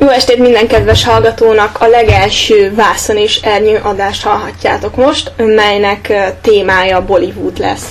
Jó estét minden kedves hallgatónak! A legelső Vászon és Ernyő adást hallhatjátok most, melynek témája Bollywood lesz.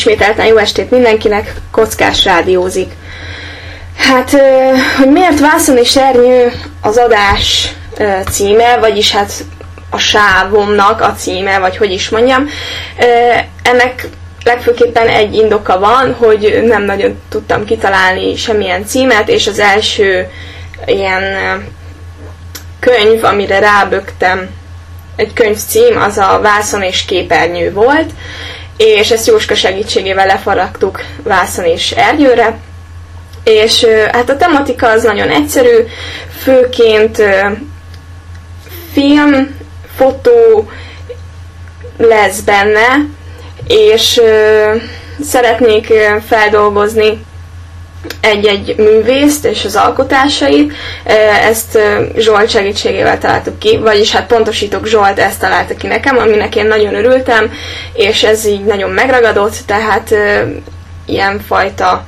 Ismételten jó estét mindenkinek, Kockás rádiózik. Hát, hogy miért Vászon és Ernyő az adás címe, vagyis hát a sávomnak a címe, vagy hogy is mondjam. Ennek legfőképpen egy indoka van, hogy nem nagyon tudtam kitalálni semmilyen címet, és az első ilyen könyv, amire rábögtem, egy könyv cím, az a Vászon és Képernyő volt, és ezt Jóska segítségével lefaragtuk Vászon és Ernyőre, és hát a tematika az nagyon egyszerű, főként film, fotó lesz benne, és szeretnék feldolgozni egy-egy művészt és az alkotásait. Ezt Zsolt segítségével találtuk ki, vagyis hát pontosítok, Zsolt ezt találta ki nekem, aminek én nagyon örültem, és ez így nagyon megragadott, tehát ilyenfajta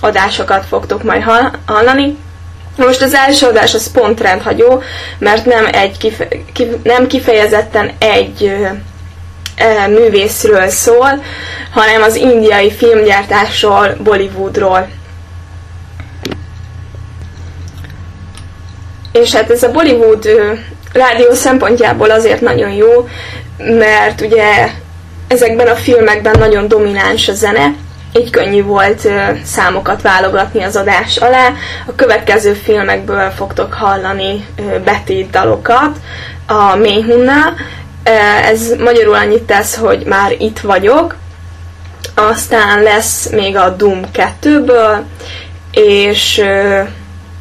adásokat fogtok majd hallani. Most az első adás az pont rendhagyó, mert nem, egy kife, kif, nem kifejezetten egy művészről szól, hanem az indiai filmgyártásról, Bollywoodról. És hát ez a Bollywood rádió szempontjából azért nagyon jó, mert ugye ezekben a filmekben nagyon domináns a zene, így könnyű volt számokat válogatni az adás alá. A következő filmekből fogtok hallani betét dalokat a Méhunnál. Ez magyarul annyit tesz, hogy már itt vagyok. Aztán lesz még a Doom 2-ből, és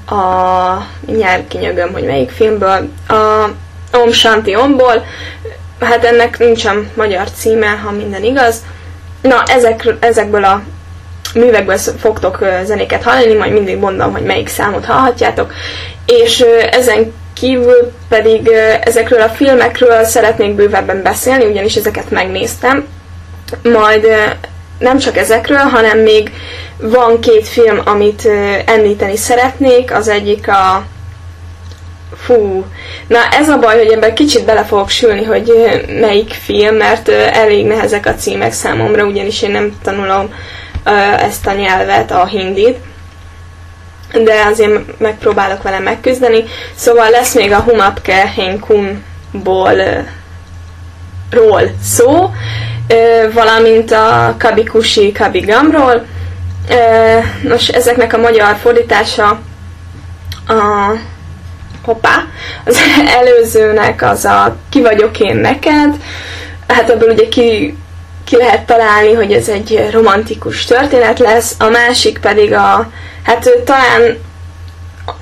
a nyár kinyögöm, hogy melyik filmből, a Om Shanti Omból, hát ennek nincsen magyar címe, ha minden igaz, Na, ezek, ezekből a művekből fogtok zenéket hallani, majd mindig mondom, hogy melyik számot hallhatjátok, és ezen kívül pedig ezekről a filmekről szeretnék bővebben beszélni, ugyanis ezeket megnéztem, majd nem csak ezekről, hanem még van két film, amit említeni szeretnék, az egyik a Fú, na ez a baj, hogy ebben kicsit bele fogok sülni, hogy melyik film, mert elég nehezek a címek számomra, ugyanis én nem tanulom ezt a nyelvet, a hindit, de azért megpróbálok vele megküzdeni. Szóval lesz még a Humapke Henkunból ról szó, valamint a Kabikushi Kabigamról. Nos, ezeknek a magyar fordítása a hoppá, az előzőnek az a ki vagyok én neked, hát ebből ugye ki, ki lehet találni, hogy ez egy romantikus történet lesz, a másik pedig a, hát talán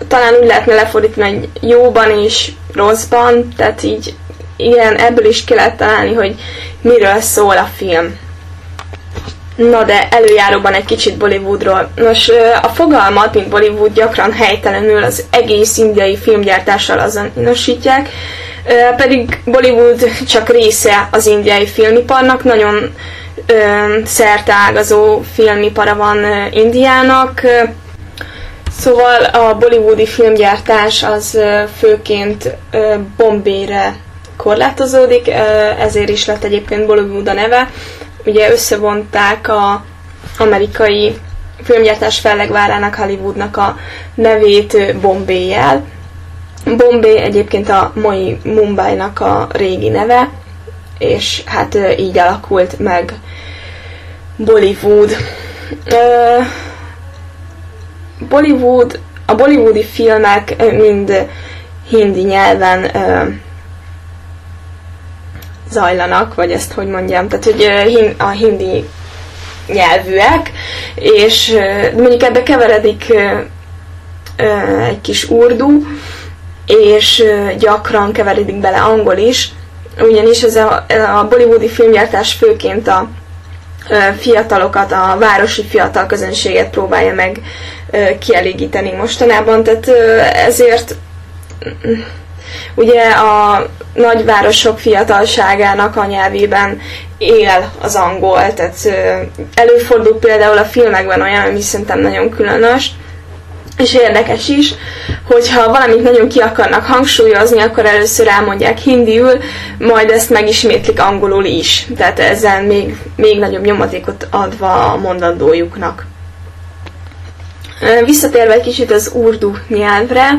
talán úgy lehetne lefordítani, hogy jóban és rosszban, tehát így igen, ebből is ki lehet találni, hogy miről szól a film. Na de előjáróban egy kicsit Bollywoodról. Nos, a fogalmat, mint Bollywood gyakran helytelenül az egész indiai filmgyártással azonosítják, pedig Bollywood csak része az indiai filmiparnak, nagyon szerteágazó filmipara van Indiának, Szóval a bollywoodi filmgyártás az főként Bombére korlátozódik, ezért is lett egyébként Bollywood a neve, ugye összevonták a amerikai filmgyártás fellegvárának, Hollywoodnak a nevét Bombay-jel. Bombay egyébként a mai Mumbai-nak a régi neve, és hát így alakult meg Bollywood. Bollywood, a bollywoodi filmek mind hindi nyelven zajlanak, vagy ezt hogy mondjam, tehát hogy a hindi nyelvűek, és mondjuk ebbe keveredik egy kis urdu, és gyakran keveredik bele angol is, ugyanis ez a, a bollywoodi filmgyártás főként a fiatalokat, a városi fiatal közönséget próbálja meg kielégíteni mostanában, tehát ezért Ugye a nagyvárosok fiatalságának a nyelvében él az angol, tehát előfordul például a filmekben olyan, ami szerintem nagyon különös, és érdekes is, hogyha valamit nagyon ki akarnak hangsúlyozni, akkor először elmondják hindiül, majd ezt megismétlik angolul is. Tehát ezzel még, még nagyobb nyomatékot adva a mondandójuknak. Visszatérve egy kicsit az urdu nyelvre,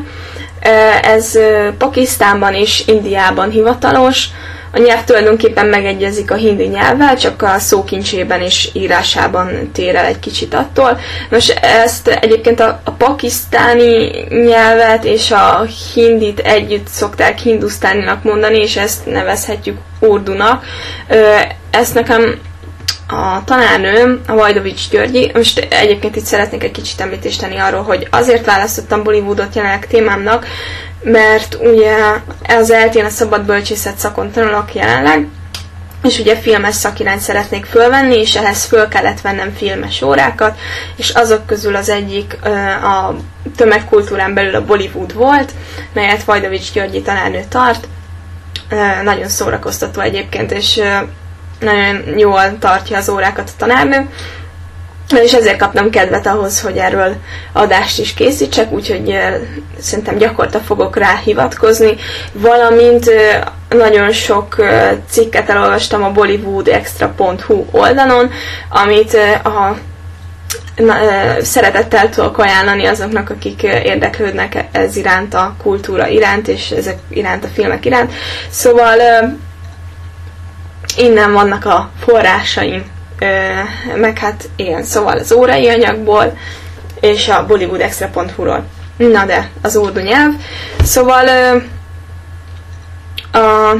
ez Pakisztánban és Indiában hivatalos, a nyelv tulajdonképpen megegyezik a hindi nyelvvel, csak a szókincsében és írásában tér el egy kicsit attól. Nos, ezt egyébként a, a pakisztáni nyelvet és a hindit együtt szokták hindusztáninak mondani, és ezt nevezhetjük urdunak. Ezt nekem a tanárnőm, a Vajdovics Györgyi, most egyébként itt szeretnék egy kicsit említést tenni arról, hogy azért választottam Bollywoodot jelenleg témámnak, mert ugye az eltén a szabad bölcsészet szakon tanulok jelenleg, és ugye filmes szakirányt szeretnék fölvenni, és ehhez föl kellett vennem filmes órákat, és azok közül az egyik a tömegkultúrán belül a Bollywood volt, melyet Vajdovics Györgyi tanárnő tart. Nagyon szórakoztató egyébként, és nagyon jól tartja az órákat a tanárnő, és ezért kaptam kedvet ahhoz, hogy erről adást is készítsek, úgyhogy szerintem gyakorta fogok rá hivatkozni, valamint nagyon sok cikket elolvastam a bollywoodextra.hu oldalon, amit a na, szeretettel tudok ajánlani azoknak, akik érdeklődnek ez iránt, a kultúra iránt, és ezek iránt, a filmek iránt. Szóval innen vannak a forrásaim, meg hát ilyen, szóval az órai anyagból, és a bollywoodextra.hu-ról. Na de, az urdu nyelv. Szóval a,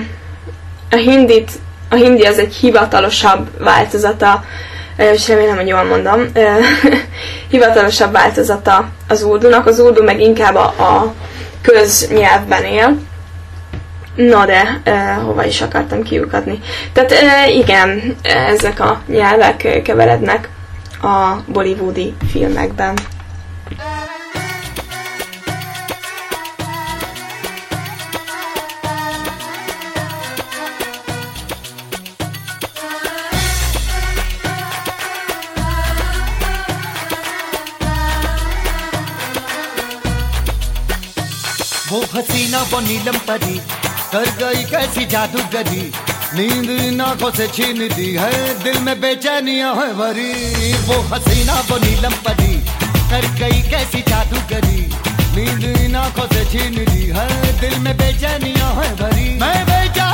a hindit, a hindi az egy hivatalosabb változata, és remélem, hogy jól mondom, hivatalosabb változata az urdunak. Az urdu meg inkább a, a köznyelvben él, Na de, uh, hova is akartam kiukadni. Tehát uh, igen, ezek a nyelvek keverednek a bollywoodi filmekben. वो हसीना वो नीलम परी कर गई कैसी जादूगरी नींद इन से छीन दी है, दिल में बेचैनिया है भरी वो हसीना, वो नीलम परी। कर गई कैसी जादूगरी नींद इन से छीन दी है, दिल में बेचैनिया है भरी मैं बेचारा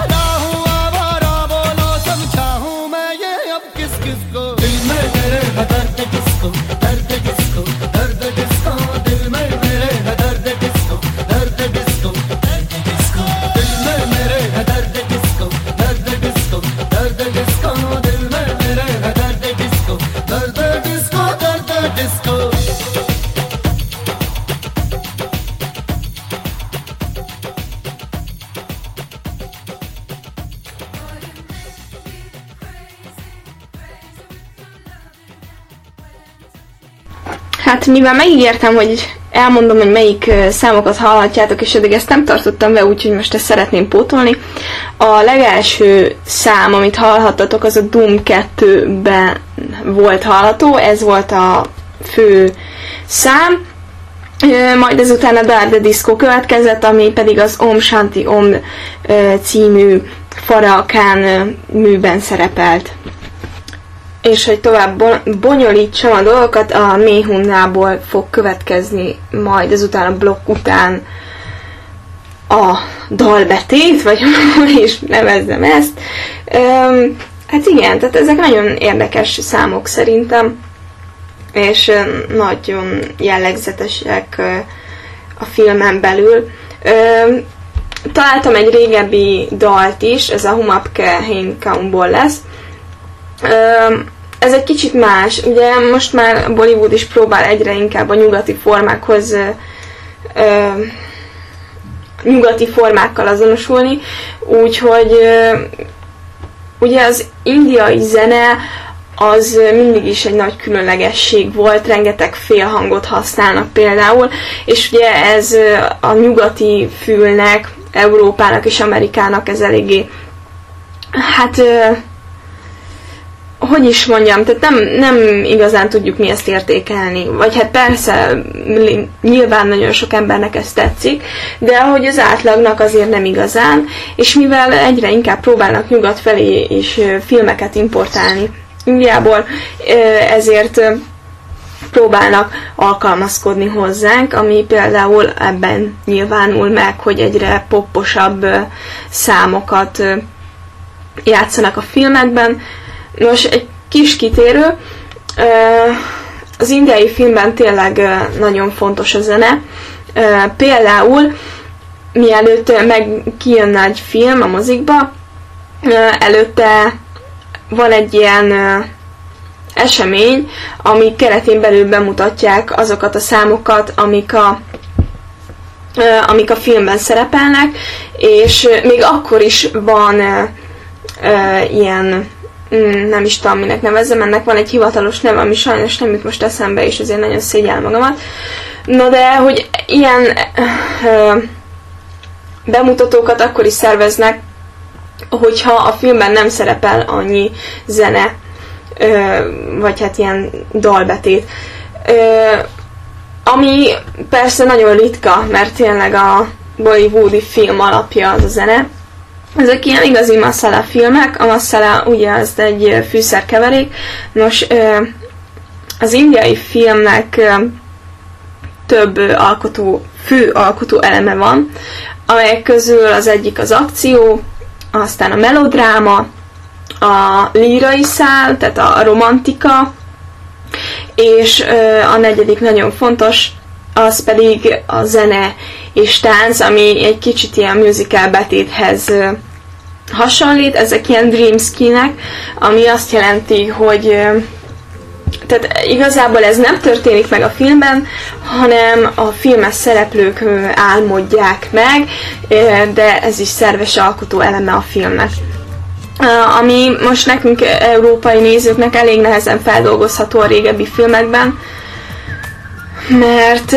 Hát mivel megígértem, hogy elmondom, hogy melyik számokat hallhatjátok, és eddig ezt nem tartottam be, úgyhogy most ezt szeretném pótolni. A legelső szám, amit hallhattatok, az a Doom 2-ben volt hallható, ez volt a fő szám, majd ezután a Dark Disco következett, ami pedig az Om Shanti Om című Farakán műben szerepelt és hogy tovább bonyolítsam a dolgokat, a Méhunnából fog következni majd ezután a blokk után a dalbetét, vagy hogy is nevezzem ezt. Üm, hát igen, tehát ezek nagyon érdekes számok szerintem, és nagyon jellegzetesek a filmen belül. Üm, találtam egy régebbi dalt is, ez a Humapke Kaumból lesz, ez egy kicsit más. Ugye most már Bollywood is próbál egyre inkább a nyugati formákhoz ö, ö, nyugati formákkal azonosulni, úgyhogy ö, ugye az indiai zene az mindig is egy nagy különlegesség volt, rengeteg félhangot használnak például, és ugye ez a nyugati fülnek, Európának és Amerikának ez eléggé hát hogy is mondjam, tehát nem, nem igazán tudjuk mi ezt értékelni. Vagy hát persze, nyilván nagyon sok embernek ez tetszik, de ahogy az átlagnak azért nem igazán, és mivel egyre inkább próbálnak nyugat felé is filmeket importálni Indiából, ezért próbálnak alkalmazkodni hozzánk, ami például ebben nyilvánul meg, hogy egyre popposabb számokat játszanak a filmekben. Nos, egy kis kitérő, az indiai filmben tényleg nagyon fontos a zene. Például, mielőtt meg kijönne egy film a mozikba, előtte van egy ilyen esemény, ami keretén belül bemutatják azokat a számokat, amik a amik a filmben szerepelnek, és még akkor is van ilyen nem is tudom, minek nevezzem, ennek van egy hivatalos neve, ami sajnos nem jut most eszembe, és azért nagyon szégyel magamat. No de, hogy ilyen ö, bemutatókat akkor is szerveznek, hogyha a filmben nem szerepel annyi zene, ö, vagy hát ilyen dalbetét. Ö, ami persze nagyon ritka, mert tényleg a bollywoodi film alapja az a zene, ezek ilyen igazi masala filmek, a masala ugye az egy fűszerkeverék, nos az indiai filmnek több alkotó, fő alkotó eleme van, amelyek közül az egyik az akció, aztán a melodráma, a lírai szál, tehát a romantika, és a negyedik nagyon fontos, az pedig a zene és tánc, ami egy kicsit ilyen musical betéthez hasonlít, ezek ilyen dream skinek, ami azt jelenti, hogy tehát igazából ez nem történik meg a filmben, hanem a filmes szereplők álmodják meg, de ez is szerves alkotó eleme a filmnek. Ami most nekünk, európai nézőknek elég nehezen feldolgozható a régebbi filmekben, mert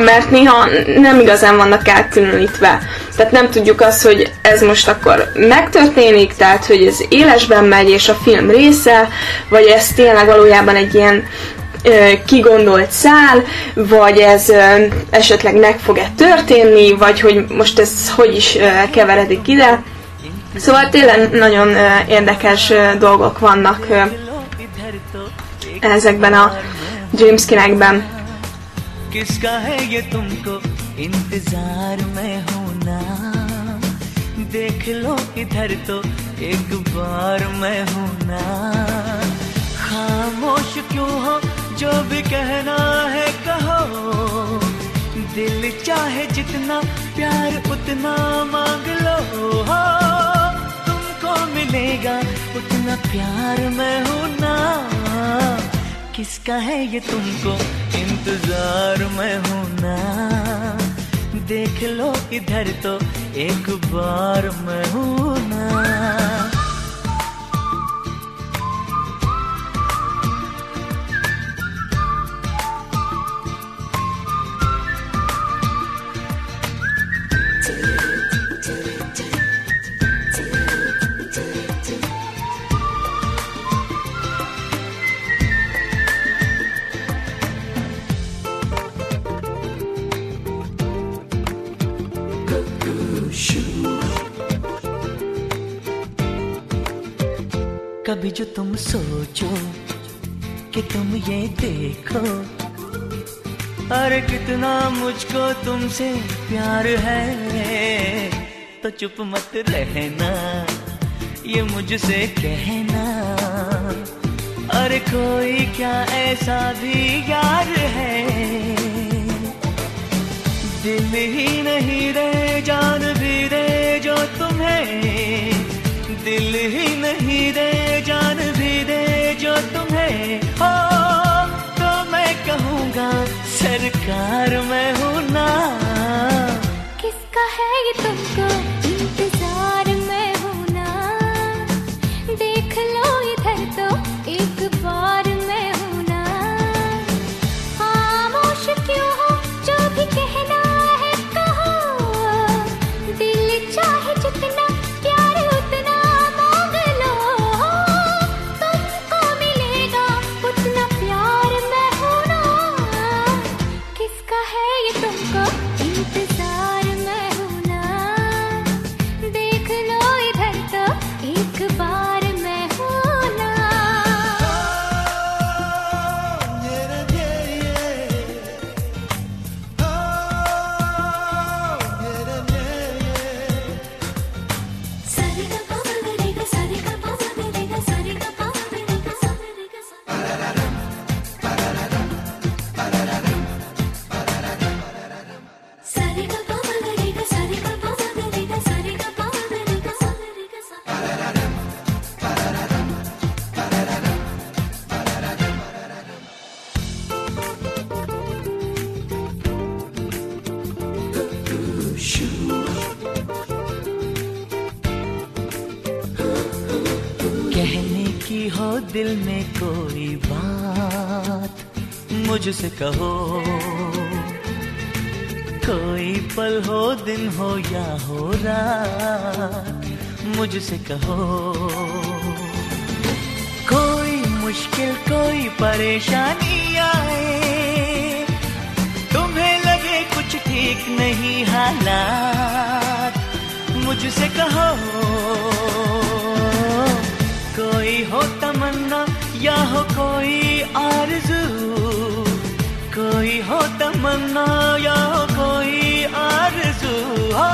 mert néha nem igazán vannak elkülönítve. Tehát nem tudjuk azt, hogy ez most akkor megtörténik, tehát hogy ez élesben megy, és a film része, vagy ez tényleg valójában egy ilyen kigondolt szál, vagy ez esetleg meg fog-e történni, vagy hogy most ez hogy is keveredik ide. Szóval tényleg nagyon érdekes dolgok vannak ezekben a dreamskinekben. किसका है ये तुमको इंतज़ार में होना? देख लो इधर तो एक बार मैं हूँ ना खामोश क्यों हो? जो भी कहना है कहो। दिल चाहे जितना प्यार उतना मांग लो। तुमको मिलेगा उतना प्यार मैं हूँ ना किसका है ये तुमको इंतज़ार में हूँ ना। देख लो इधर तो एक बार मैं हूँ ना। जो तुम सोचो कि तुम ये देखो। अरे कितना मुझको तुमसे प्यार है तो चुप मत रहना, ये मुझसे कहना। अरे कोई क्या ऐसा भी यार है? दिल ही नहीं रे जान भी रे जो तुम्हें। दिल ही नहीं दे, जान भी दे जो तुम्हें। हो तो मैं कहूँगा, सरकार मैं हूँ ना। किसका है ये तुमको? मुझसे कहो, कोई पल हो, दिन हो या हो रात, मुझसे कहो, कोई मुश्किल, कोई परेशानी आए, तुम्हें लगे कुछ ठीक नहीं हालात, मुझसे कहो, कोई हो तमन्ना या हो कोई आरज़ू कोई हो तमन्ना या हो कोई आरज़ू, हो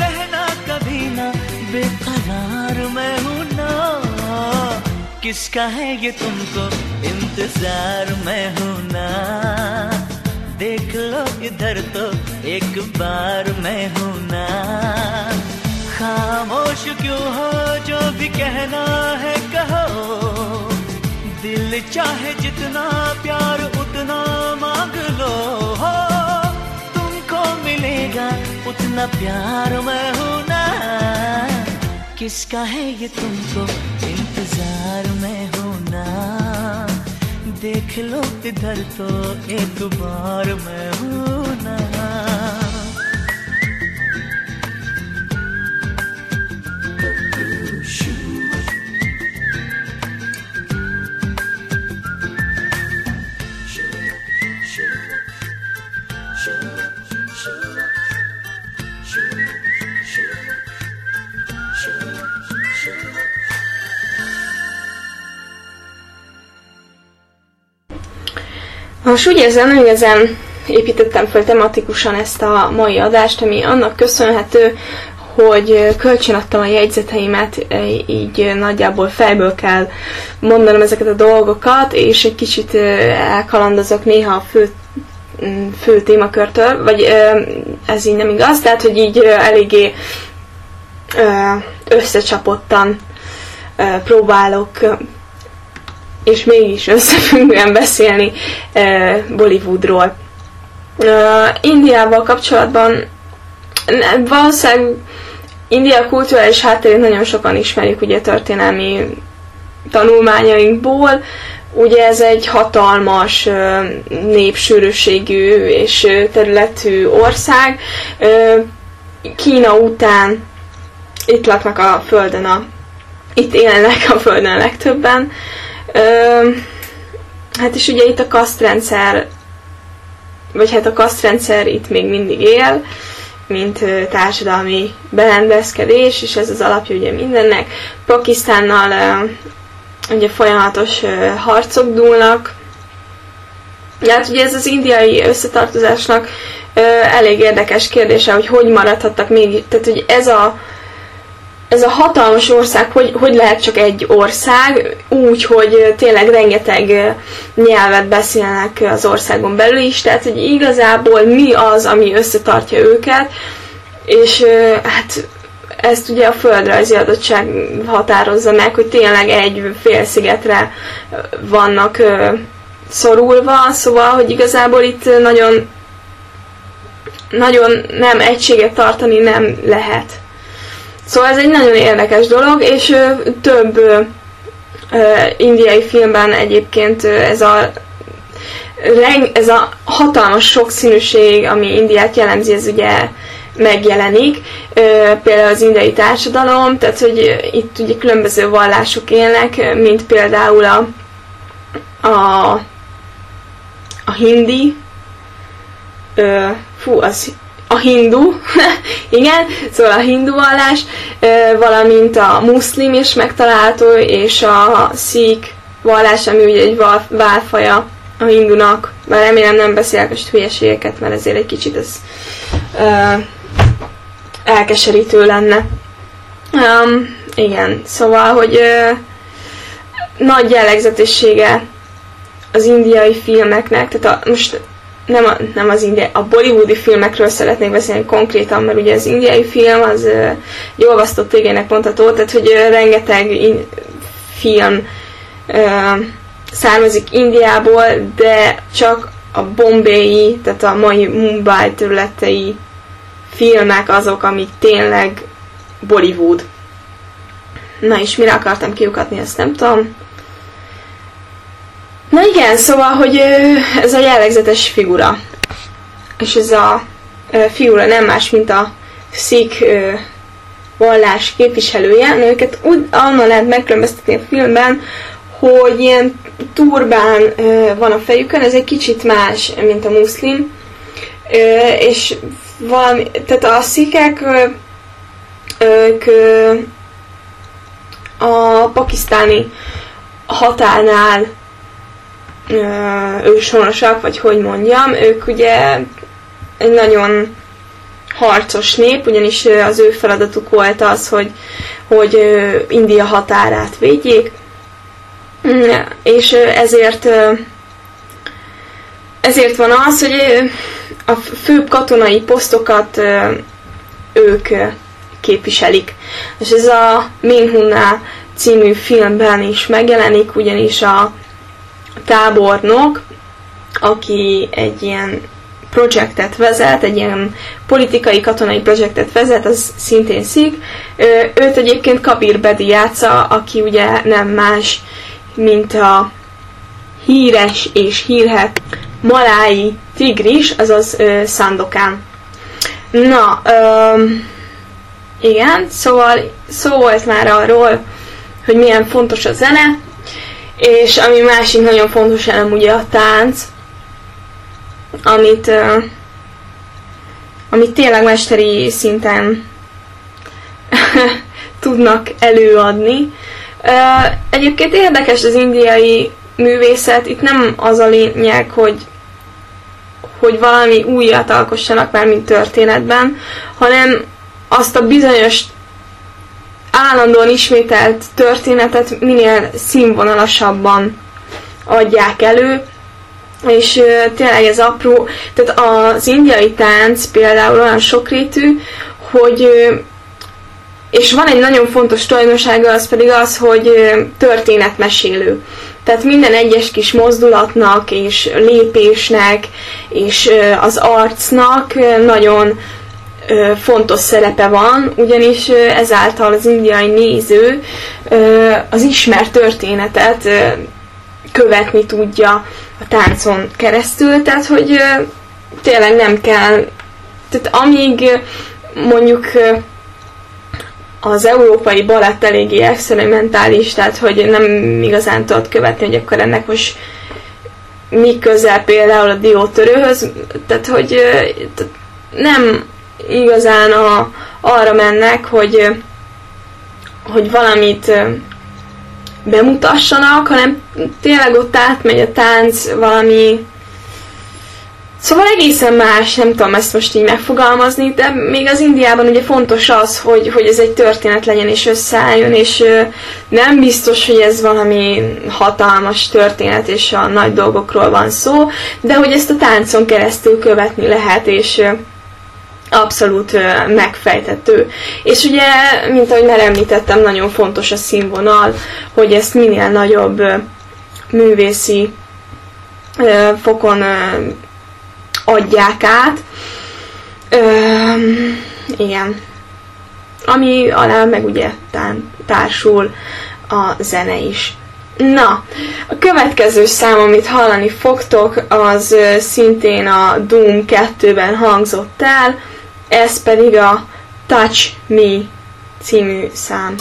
रहना कभी ना, बेकरार मैं हूँ ना। किसका है ये तुमको इंतज़ार मैं हूँ ना? देख लो इधर तो एक बार मैं हूँ ना। खामोश क्यों हो जो भी कहना है कहो? दिल चाहे जितना प्यार उतना मांग लो, हो। तुमको मिलेगा उतना प्यार मैं हूँ ना। किसका है ये तुमको इंतज़ार मैं हूँ ना। देख लो इधर तो एक बार मैं हूँ। Most úgy érzem, nem igazán építettem fel tematikusan ezt a mai adást, ami annak köszönhető, hogy kölcsönadtam a jegyzeteimet, így nagyjából fejből kell mondanom ezeket a dolgokat, és egy kicsit elkalandozok néha a fő, fő témakörtől, vagy ez így nem igaz, tehát hogy így eléggé összecsapottan próbálok és mégis összefüggően beszélni Bollywoodról. Indiával kapcsolatban valószínűleg India kulturális hátterét nagyon sokan ismerjük ugye történelmi tanulmányainkból. Ugye ez egy hatalmas népsűrűségű és területű ország. Kína után itt laknak a földön a itt élnek a földön a legtöbben. Hát és ugye itt a kasztrendszer, vagy hát a kasztrendszer itt még mindig él, mint társadalmi berendezkedés, és ez az alapja ugye mindennek. Pakisztánnal ugye folyamatos harcok dúlnak. Ja, hát ugye ez az indiai összetartozásnak elég érdekes kérdése, hogy hogy maradhattak még, tehát hogy ez a ez a hatalmas ország, hogy, hogy lehet csak egy ország, úgy, hogy tényleg rengeteg nyelvet beszélnek az országon belül is, tehát hogy igazából mi az, ami összetartja őket, és hát ezt ugye a földrajzi adottság határozza meg, hogy tényleg egy félszigetre vannak szorulva, szóval, hogy igazából itt nagyon nagyon nem egységet tartani nem lehet. Szóval ez egy nagyon érdekes dolog, és több indiai filmben egyébként ez a ez a hatalmas sokszínűség, ami Indiát jellemzi, ez ugye megjelenik. Például az indiai társadalom, tehát hogy itt ugye különböző vallások élnek, mint például a, a, a hindi, fú, az a hindu, igen, szóval a hindu vallás, valamint a muszlim is megtalálható, és a szik vallás, ami ugye egy válfaja a hindunak, bár remélem nem beszélek most hülyeségeket, mert ezért egy kicsit ez elkeserítő lenne. Um, igen, szóval, hogy nagy jellegzetessége az indiai filmeknek, tehát a, most nem, a, nem az indiai, a bollywoodi filmekről szeretnék beszélni konkrétan, mert ugye az indiai film az egy olvasztott tégének mondható, tehát hogy rengeteg in, film uh, származik Indiából, de csak a bombéi, tehát a mai Mumbai területei filmek azok, amik tényleg Bollywood. Na és mire akartam kiukatni, ezt nem tudom. Igen, szóval, hogy ez a jellegzetes figura. És ez a figura nem más, mint a szik vallás képviselője. Őket úgy annak lehet megkülönböztetni a filmben, hogy ilyen turbán van a fejükön, ez egy kicsit más, mint a muszlim. És valami, tehát a szikek ők a pakisztáni határnál őshonosak, vagy hogy mondjam, ők ugye egy nagyon harcos nép, ugyanis az ő feladatuk volt az, hogy, hogy India határát védjék, és ezért ezért van az, hogy a főbb katonai posztokat ők képviselik. És ez a Minhunna című filmben is megjelenik, ugyanis a tábornok, aki egy ilyen projektet vezet, egy ilyen politikai, katonai projektet vezet, az szintén szik. Őt egyébként Kabir Bedi játsza, aki ugye nem más, mint a híres és hírhet malái tigris, azaz Szandokán. Na, ö, igen, szóval szó volt már arról, hogy milyen fontos a zene, és ami másik nagyon fontos elem ugye a tánc, amit, uh, amit tényleg mesteri szinten tudnak előadni. Uh, egyébként érdekes az indiai művészet, itt nem az a lényeg, hogy hogy valami újat alkossanak már, mint történetben, hanem azt a bizonyos állandóan ismételt történetet minél színvonalasabban adják elő, és tényleg ez apró, tehát az indiai tánc például olyan sokrétű, hogy és van egy nagyon fontos tulajdonsága, az pedig az, hogy történetmesélő. Tehát minden egyes kis mozdulatnak és lépésnek és az arcnak nagyon fontos szerepe van, ugyanis ezáltal az indiai néző az ismert történetet követni tudja a táncon keresztül, tehát hogy tényleg nem kell, tehát amíg mondjuk az európai balett eléggé experimentális, tehát hogy nem igazán tudod követni, hogy akkor ennek most mi közel például a diótörőhöz, tehát hogy nem igazán a, arra mennek, hogy, hogy valamit bemutassanak, hanem tényleg ott átmegy a tánc valami Szóval egészen más, nem tudom ezt most így megfogalmazni, de még az Indiában ugye fontos az, hogy, hogy ez egy történet legyen és összeálljon, és nem biztos, hogy ez valami hatalmas történet és a nagy dolgokról van szó, de hogy ezt a táncon keresztül követni lehet, és abszolút megfejtető. És ugye, mint ahogy már említettem, nagyon fontos a színvonal, hogy ezt minél nagyobb művészi fokon adják át. Igen. Ami alá meg ugye társul a zene is. Na, a következő szám, amit hallani fogtok, az szintén a Doom 2-ben hangzott el, ez pedig a Touch Me című szám.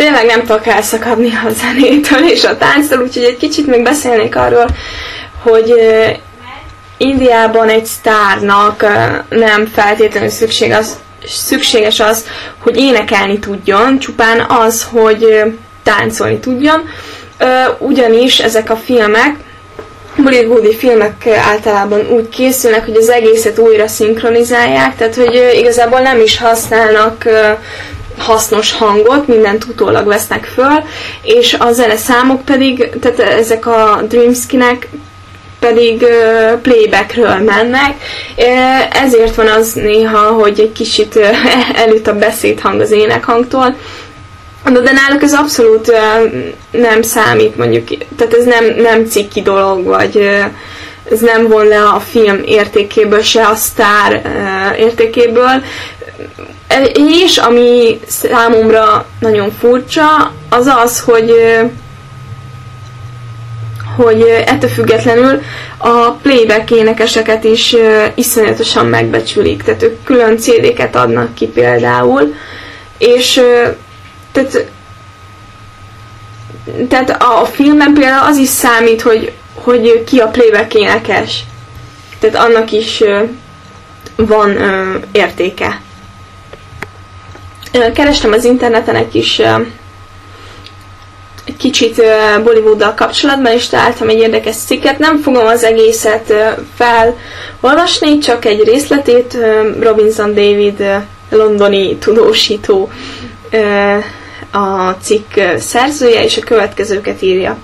Tényleg nem tudok elszakadni a zenétől és a tánctól, úgyhogy egy kicsit még beszélnék arról, hogy Indiában egy sztárnak nem feltétlenül szükség az, szükséges az, hogy énekelni tudjon, csupán az, hogy táncolni tudjon, ugyanis ezek a filmek Bollywoodi filmek általában úgy készülnek, hogy az egészet újra szinkronizálják, tehát hogy igazából nem is használnak hasznos hangot, mindent utólag vesznek föl, és a zene számok pedig, tehát ezek a Dreamskinek pedig uh, playbackről mennek, uh, ezért van az néha, hogy egy kicsit uh, előtt a beszédhang az énekhangtól, de, de náluk ez abszolút uh, nem számít, mondjuk, tehát ez nem, nem cikki dolog, vagy uh, ez nem von le a film értékéből, se a sztár uh, értékéből. És ami számomra nagyon furcsa, az az, hogy hogy ettől függetlenül a playback énekeseket is iszonyatosan megbecsülik. Tehát ők külön CD-ket adnak ki például, és tehát, tehát a, filmben például az is számít, hogy, hogy ki a playback énekes. Tehát annak is van értéke. Kerestem az interneten egy kis egy kicsit Bollywooddal kapcsolatban, és találtam egy érdekes cikket. Nem fogom az egészet felolvasni, csak egy részletét. Robinson David londoni tudósító a cikk szerzője, és a következőket írja.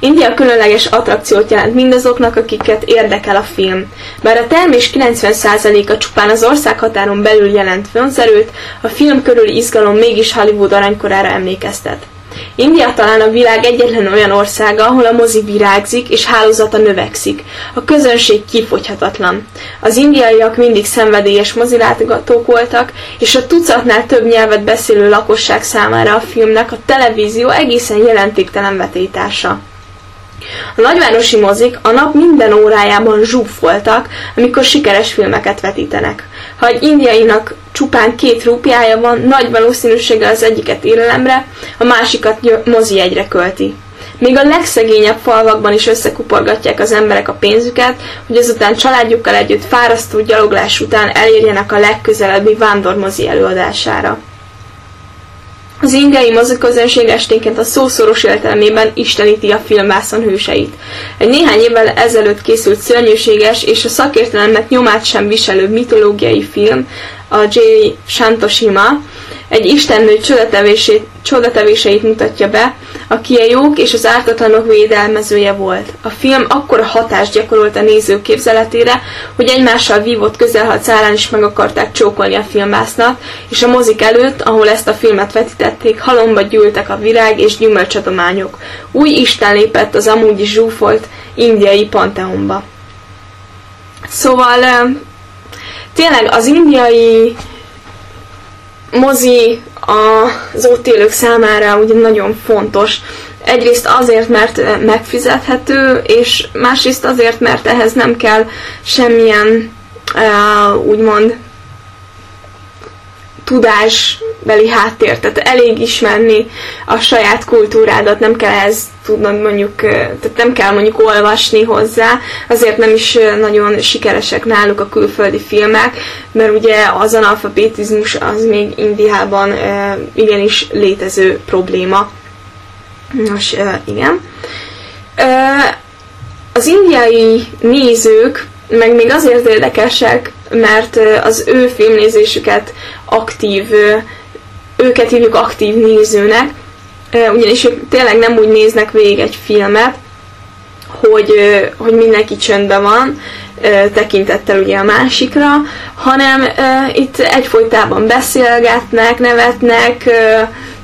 India különleges attrakciót jelent mindazoknak, akiket érdekel a film. Bár a termés 90%-a csupán az országhatáron belül jelent vonzerőt, a film körüli izgalom mégis Hollywood aranykorára emlékeztet. India talán a világ egyetlen olyan országa, ahol a mozi virágzik és hálózata növekszik. A közönség kifogyhatatlan. Az indiaiak mindig szenvedélyes mozilátogatók voltak, és a tucatnál több nyelvet beszélő lakosság számára a filmnek a televízió egészen jelentéktelen vetétása. A nagyvárosi mozik a nap minden órájában zsúfoltak, amikor sikeres filmeket vetítenek. Ha egy indiainak csupán két rúpjája van, nagy valószínűséggel az egyiket élelemre, a másikat mozi egyre költi. Még a legszegényebb falvakban is összekuporgatják az emberek a pénzüket, hogy azután családjukkal együtt fárasztó gyaloglás után elérjenek a legközelebbi vándormozi előadására. Az indiai moziközönség esténként a szószoros értelmében isteníti a filmvászon hőseit. Egy néhány évvel ezelőtt készült szörnyűséges és a szakértelemnek nyomát sem viselő mitológiai film, a J. Shantoshima, egy istennő csodatevését, csodatevéseit mutatja be, aki a jók és az ártatlanok védelmezője volt. A film akkora hatást gyakorolt a néző képzeletére, hogy egymással vívott közelhat szállán is meg akarták csókolni a filmásznat, és a mozik előtt, ahol ezt a filmet vetítették, halomba gyűltek a virág és gyümölcsadományok. Új Isten lépett az amúgy is zsúfolt indiai panteonba. Szóval tényleg az indiai mozi az ott élők számára ugye nagyon fontos. Egyrészt azért, mert megfizethető, és másrészt azért, mert ehhez nem kell semmilyen uh, úgymond tudásbeli háttér, tehát elég ismerni a saját kultúrádat, nem kell ez tudnod mondjuk, tehát nem kell mondjuk olvasni hozzá, azért nem is nagyon sikeresek náluk a külföldi filmek, mert ugye az analfabetizmus az még Indiában igenis létező probléma. Nos, igen. Az indiai nézők meg még azért érdekesek, mert az ő filmnézésüket aktív, őket hívjuk aktív nézőnek, ugyanis ők tényleg nem úgy néznek végig egy filmet, hogy, hogy mindenki csöndben van, tekintettel ugye a másikra, hanem itt egyfolytában beszélgetnek, nevetnek,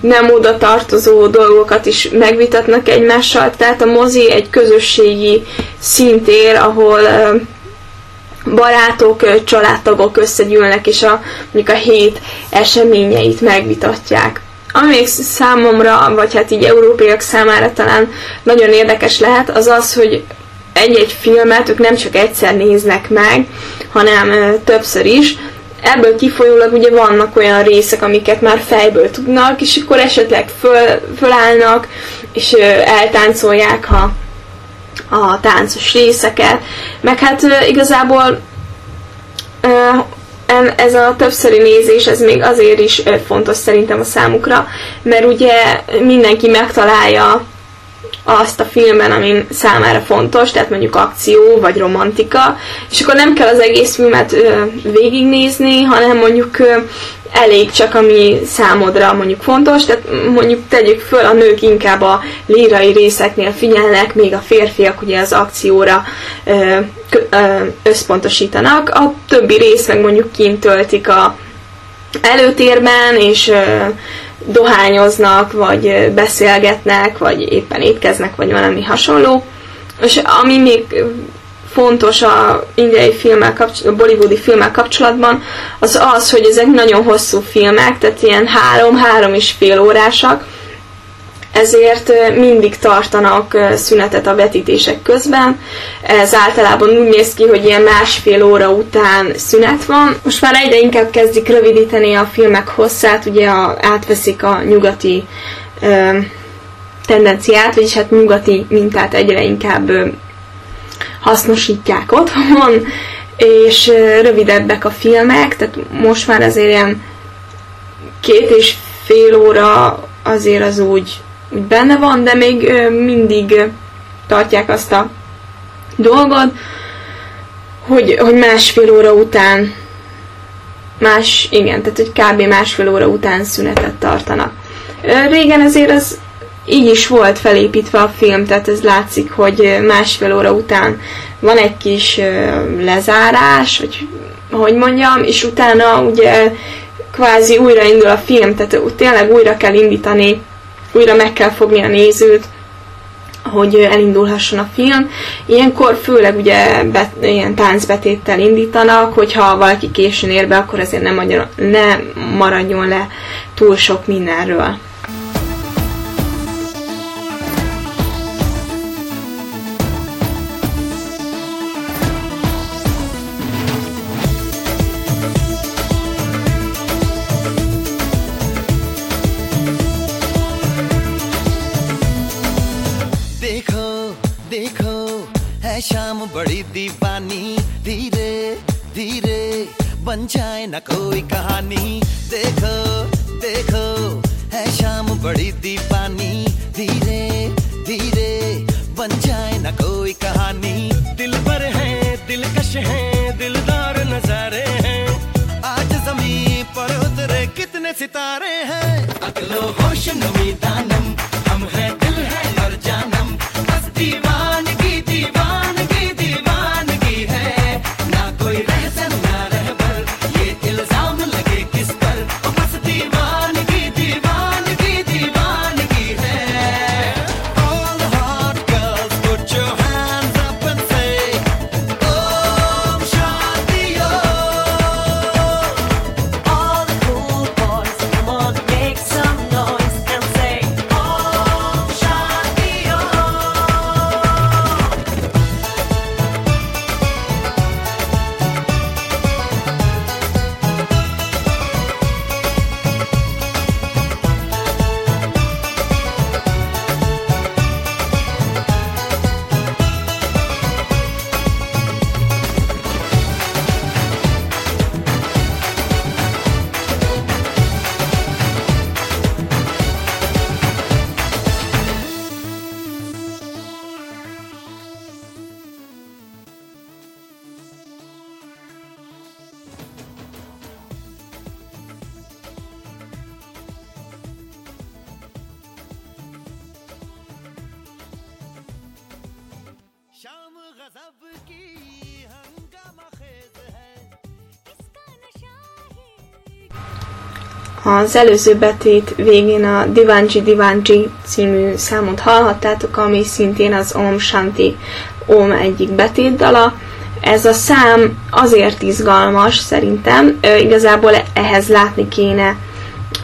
nem oda tartozó dolgokat is megvitatnak egymással, tehát a mozi egy közösségi szintér, ahol barátok, családtagok összegyűlnek, és a, mondjuk a hét eseményeit megvitatják. Ami számomra, vagy hát így európaiak számára talán nagyon érdekes lehet, az az, hogy egy-egy filmet ők nem csak egyszer néznek meg, hanem többször is. ebből kifolyólag ugye vannak olyan részek, amiket már fejből tudnak, és akkor esetleg föl, fölállnak, és eltáncolják a, a táncos részeket, meg hát igazából ez a többszöri nézés, ez még azért is fontos szerintem a számukra, mert ugye mindenki megtalálja azt a filmben, ami számára fontos, tehát mondjuk akció vagy romantika, és akkor nem kell az egész filmet ö, végignézni, hanem ö, elég csak ami számodra mondjuk fontos, tehát mondjuk tegyük föl, a nők inkább a lírai részeknél figyelnek, még a férfiak ugye az akcióra ö, ö, összpontosítanak, a többi rész meg mondjuk kint töltik a előtérben, és ö, dohányoznak, vagy beszélgetnek, vagy éppen étkeznek, vagy valami hasonló. És ami még fontos a indiai kapcsolatban, a bollywoodi filmmel kapcsolatban, az az, hogy ezek nagyon hosszú filmek, tehát ilyen három-három és fél órásak, ezért mindig tartanak szünetet a vetítések közben. Ez általában úgy néz ki, hogy ilyen másfél óra után szünet van. Most már egyre inkább kezdik rövidíteni a filmek hosszát, ugye a, átveszik a nyugati ö, tendenciát, vagyis hát nyugati mintát egyre inkább ö, hasznosítják otthon, és ö, rövidebbek a filmek, tehát most már azért ilyen két és fél óra azért az úgy úgy benne van, de még mindig tartják azt a dolgot, hogy, hogy másfél óra után más, igen, tehát hogy kb. másfél óra után szünetet tartanak. Régen azért az így is volt felépítve a film, tehát ez látszik, hogy másfél óra után van egy kis lezárás, vagy hogy mondjam, és utána ugye kvázi újraindul a film, tehát tényleg újra kell indítani újra meg kell fogni a nézőt, hogy elindulhasson a film. Ilyenkor főleg ugye bet, ilyen táncbetéttel indítanak, hogyha valaki későn ér be, akkor azért nem, ne maradjon le túl sok mindenről. जाए न कोई कहानी। देखो देखो, है शाम बड़ी दीपानी धीरे धीरे बन जाए न कोई कहानी। दिल पर है, दिलकश है, दिलदार नजारे हैं। आज ज़मीन पर उतरे कितने सितारे हैं। अकलो होश नमी दानम Az előző betét végén a Divanji Divanji című számot hallhattátok, ami szintén az Om Shanti Om egyik betétdala. Ez a szám azért izgalmas szerintem, igazából ehhez látni kéne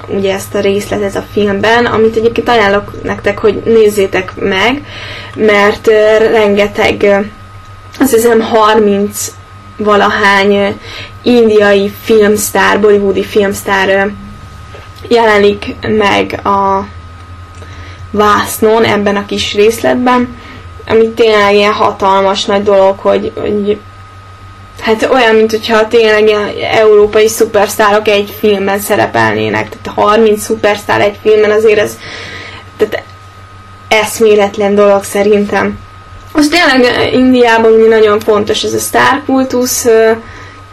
ugye ezt a részletet a filmben, amit egyébként ajánlok nektek, hogy nézzétek meg, mert rengeteg, azt hiszem 30 valahány indiai filmsztár, bollywoodi filmsztár jelenik meg a vásznon ebben a kis részletben, ami tényleg ilyen hatalmas nagy dolog, hogy, hogy hát olyan, mint hogyha tényleg ilyen európai szupersztárok egy filmben szerepelnének, tehát 30 szupersztár egy filmben azért ez tehát eszméletlen dolog szerintem. Most tényleg Indiában nagyon fontos ez a sztárkultusz,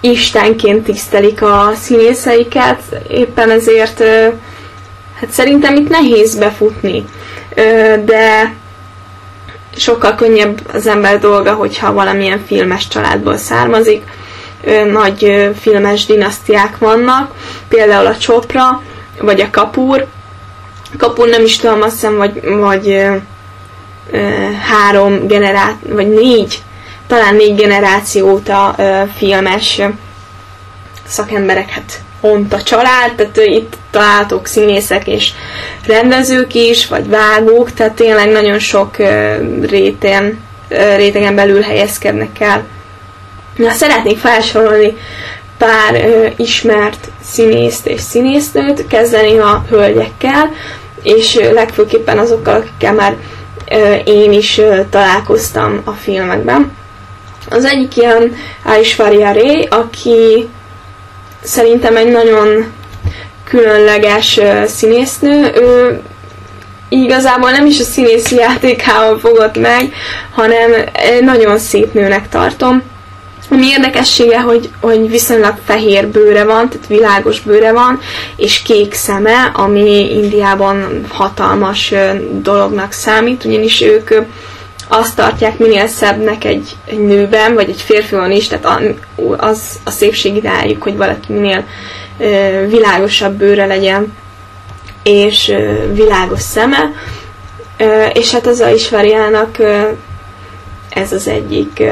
istenként tisztelik a színészeiket, éppen ezért hát szerintem itt nehéz befutni, de sokkal könnyebb az ember dolga, hogyha valamilyen filmes családból származik. Nagy filmes dinasztiák vannak, például a Csopra, vagy a Kapur. Kapur nem is tudom, azt hiszem, vagy, vagy három generáció, vagy négy, talán négy generáció óta filmes szakembereket ont a család, tehát itt találtok színészek és rendezők is, vagy vágók, tehát tényleg nagyon sok réten, rétegen belül helyezkednek el. Na, szeretnék felsorolni pár ö, ismert színészt és színésznőt, kezdeném a hölgyekkel, és ö, legfőképpen azokkal, akikkel már ö, én ö, találkoztam a filmekben. Az egyik ilyen Aishwarya Ray, aki szerintem egy nagyon különleges színésznő. Ő igazából nem is a színészi játékával fogott meg, hanem nagyon szép nőnek tartom. Ami érdekessége, hogy, hogy viszonylag fehér bőre van, tehát világos bőre van, és kék szeme, ami Indiában hatalmas dolognak számít, ugyanis ők azt tartják minél szebbnek egy, egy nőben, vagy egy férfion is, tehát az a szépség ideájuk, hogy valaki minél ö, világosabb bőre legyen, és ö, világos szeme, ö, és hát az Aisvariának ez az egyik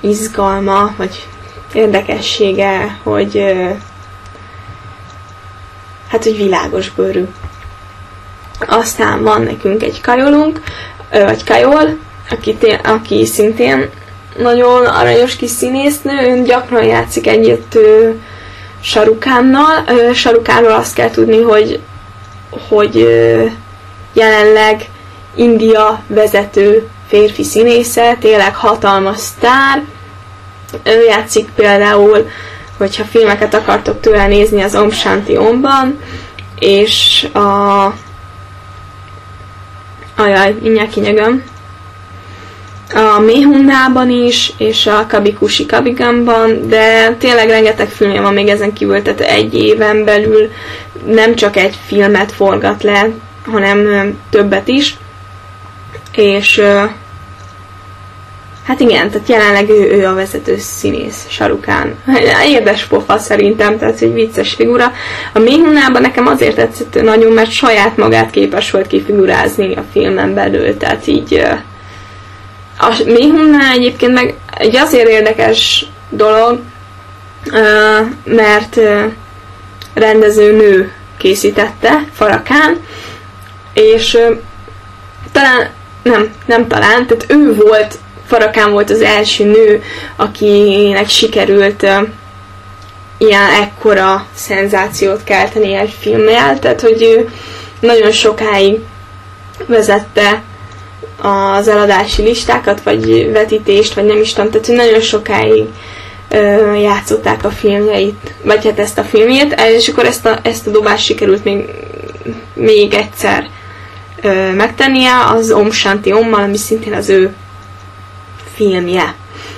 izgalma, vagy érdekessége, hogy hát, hogy világos bőrű. Aztán van nekünk egy kajolunk, vagy kajol, aki, té- aki szintén nagyon aranyos kis színésznő, ön gyakran játszik együtt Sarukánnal. Sarukánról azt kell tudni, hogy, hogy jelenleg India vezető férfi színésze, tényleg hatalmas sztár. Ő játszik például, hogyha filmeket akartok tőle nézni, az Om Shanti Omban, és a Ajaj, mindjárt kinyögöm. A Méhundában is, és a Kabikushi Kabigamban, de tényleg rengeteg filmje van még ezen kívül, tehát egy éven belül nem csak egy filmet forgat le, hanem többet is. És Hát igen, tehát jelenleg ő, ő a vezető színész, Sarukán. Érdes pofa szerintem, tehát egy vicces figura. A Méhunában nekem azért tetszett nagyon, mert saját magát képes volt kifigurázni a filmen belül, tehát így a Méhunnál egyébként meg egy azért érdekes dolog, mert rendező nő készítette, Farakán, és talán, nem, nem talán, tehát ő volt Farakán volt az első nő, akinek sikerült ilyen ekkora szenzációt kelteni egy filmmel, tehát hogy ő nagyon sokáig vezette az eladási listákat, vagy vetítést, vagy nem is tudom, tehát hogy nagyon sokáig ö, játszották a filmjeit, vagy hát ezt a filmjét, és akkor ezt a, ezt a dobást sikerült még, még egyszer ö, megtennie az Om Shanti Ommal, ami szintén az ő filmje.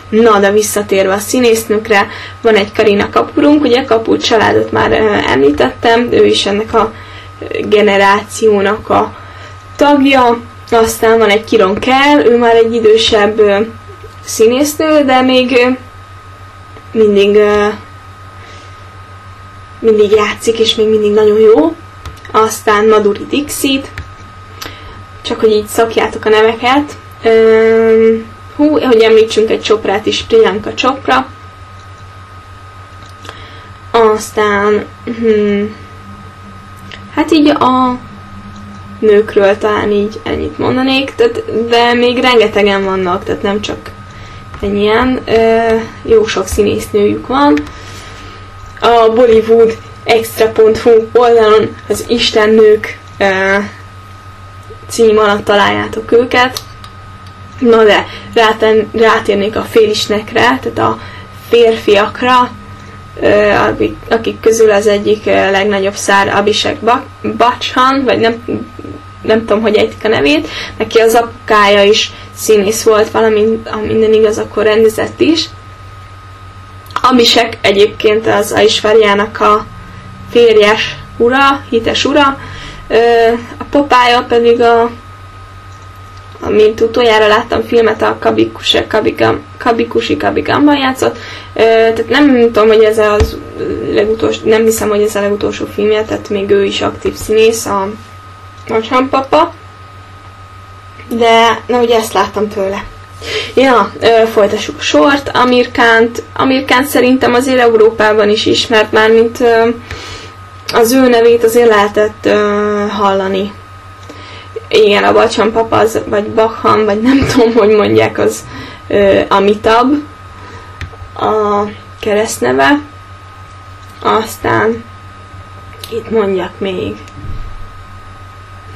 Na, de visszatérve a színésznőkre, van egy Karina Kapurunk, ugye Kapur családot már említettem, ő is ennek a generációnak a tagja, aztán van egy Kiron Kell, ő már egy idősebb színésznő, de még mindig mindig játszik, és még mindig nagyon jó. Aztán Maduri Dixit, csak hogy így szakjátok a neveket. Hú, hogy említsünk egy csoprát is, Priyanka Csopra. Aztán, hmm, hát így a nőkről talán így ennyit mondanék, tehát, de még rengetegen vannak, tehát nem csak ennyien, jó sok színésznőjük van. A Bollywood extra.hu oldalon az Istennők cím alatt találjátok őket. Na de ráten, rátérnék a félisnekre, tehát a férfiakra, akik, közül az egyik legnagyobb szár Abhishek Bachchan, vagy nem, nem tudom, hogy ejtik a nevét, neki az apukája is színész volt, valamint, ha minden igaz, akkor rendezett is. Abhishek egyébként az Aishwarjának a férjes ura, hites ura, a papája pedig a mint utoljára láttam filmet, a Kabikusi Kabigam, Kabikusi Kabigamban játszott. Tehát nem tudom, hogy ez az legutolsó, nem hiszem, hogy ez a legutolsó filmje, tehát még ő is aktív színész, a Macsan papa. De, na ugye ezt láttam tőle. Ja, folytassuk a sort. Amirkánt, Amirkánt szerintem azért Európában is ismert már, mint az ő nevét azért lehetett hallani igen, a Bacsan papa, az, vagy Bacham, vagy nem tudom, hogy mondják, az uh, Amitab a keresztneve. Aztán itt mondjak még.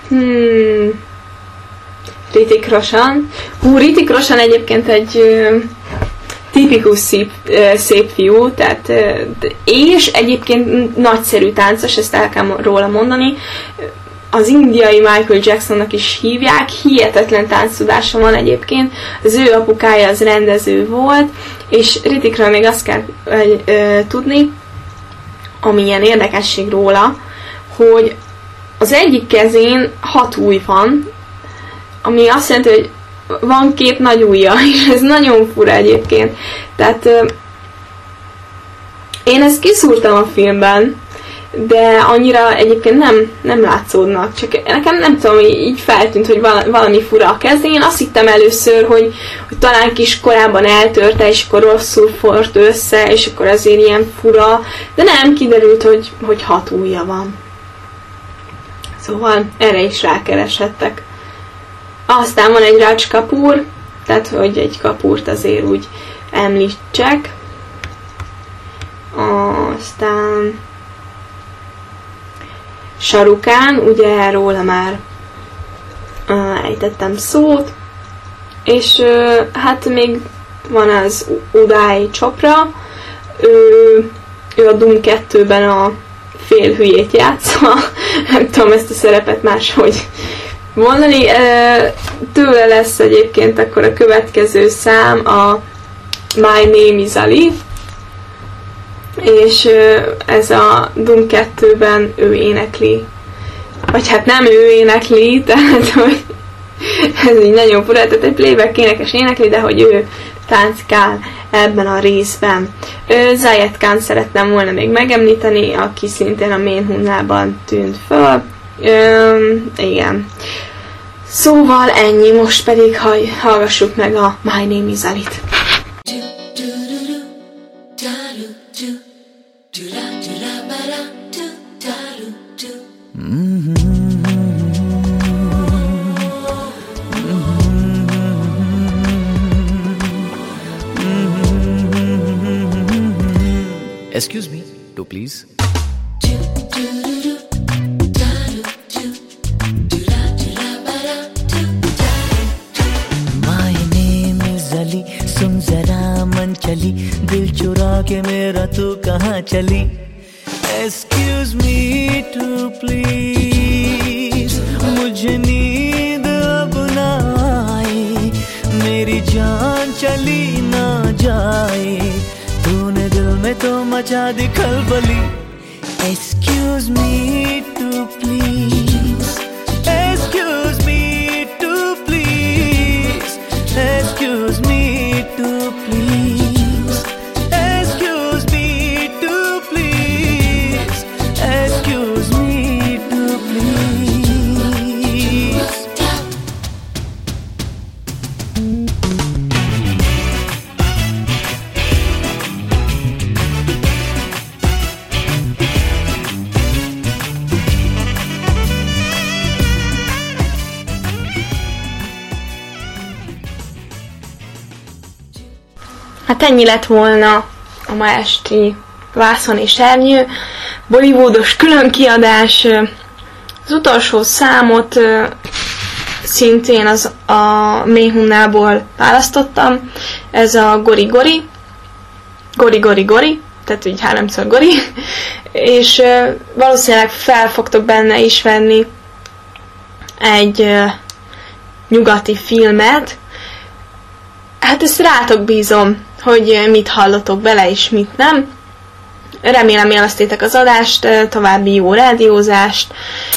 Hmm. Ritik Roshan. Hú, Ritik Roshan egyébként egy uh, tipikus szép, uh, szép fiú, tehát, uh, és egyébként nagyszerű táncos, ezt el kell róla mondani az indiai Michael Jacksonnak is hívják, hihetetlen tánctudása van egyébként, az ő apukája az rendező volt, és Ritikről még azt kell ö, ö, tudni, ami ilyen érdekesség róla, hogy az egyik kezén hat új van, ami azt jelenti, hogy van két nagy ujja, és ez nagyon fura egyébként. Tehát ö, én ezt kiszúrtam a filmben, de annyira egyébként nem, nem látszódnak. Csak nekem nem tudom, így feltűnt, hogy valami fura a kezén. Azt hittem először, hogy, hogy talán kis korábban eltörte, és akkor rosszul fort össze, és akkor azért ilyen fura. De nem, kiderült, hogy, hogy hat ujja van. Szóval erre is rákeresettek. Aztán van egy Raj kapúr, tehát hogy egy kapúrt azért úgy említsek. Aztán Sarukán, ugye róla már uh, ejtettem szót, és hát még van az Udály Csopra, ő, ő a Doom 2-ben a fél hülyét játsza, nem tudom ezt a szerepet máshogy mondani. Tőle lesz egyébként akkor a következő szám a My Name is Ali, és ez a Doom 2-ben ő énekli. Vagy hát nem ő énekli, tehát hogy ez így nagyon fura, tehát egy playback énekes énekli, de hogy ő tánckál ebben a részben. Zayed Khan szeretném volna még megemlíteni, aki szintén a Main Hunnában tűnt föl. Ö, igen. Szóval ennyi, most pedig hallgassuk meg a My Name is Alit. Excuse me, to please. चली? दिल चुरा के मेरा तू कहाँ चली? Excuse me to please मुझे नींद आए मेरी जान चली ना जाए। तूने दिल में तो मचा दी खलबली। Excuse me to please excuse me to please excuse ennyi lett volna a ma esti Vászon és Ernyő, Bollywoodos külön kiadás. Az utolsó számot szintén az a Méhunnából választottam. Ez a Gori Gori. Gori Gori Gori, tehát így háromszor Gori. És valószínűleg fel fogtok benne is venni egy nyugati filmet. Hát ezt rátok bízom, hogy mit hallotok bele és mit nem. Remélem élveztétek az adást, további jó rádiózást,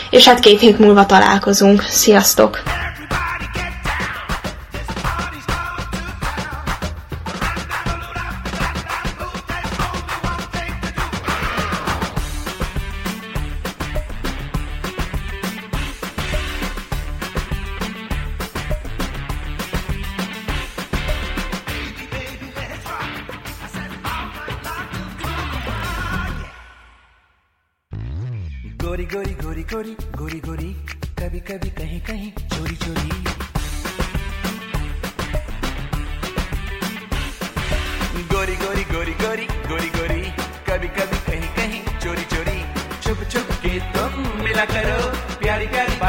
és hát két hét múlva találkozunk. Sziasztok!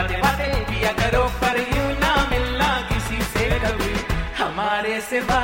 बातें बातें किया करो पर यूँ ना मिलना किसी से कभी। हमारे सिवा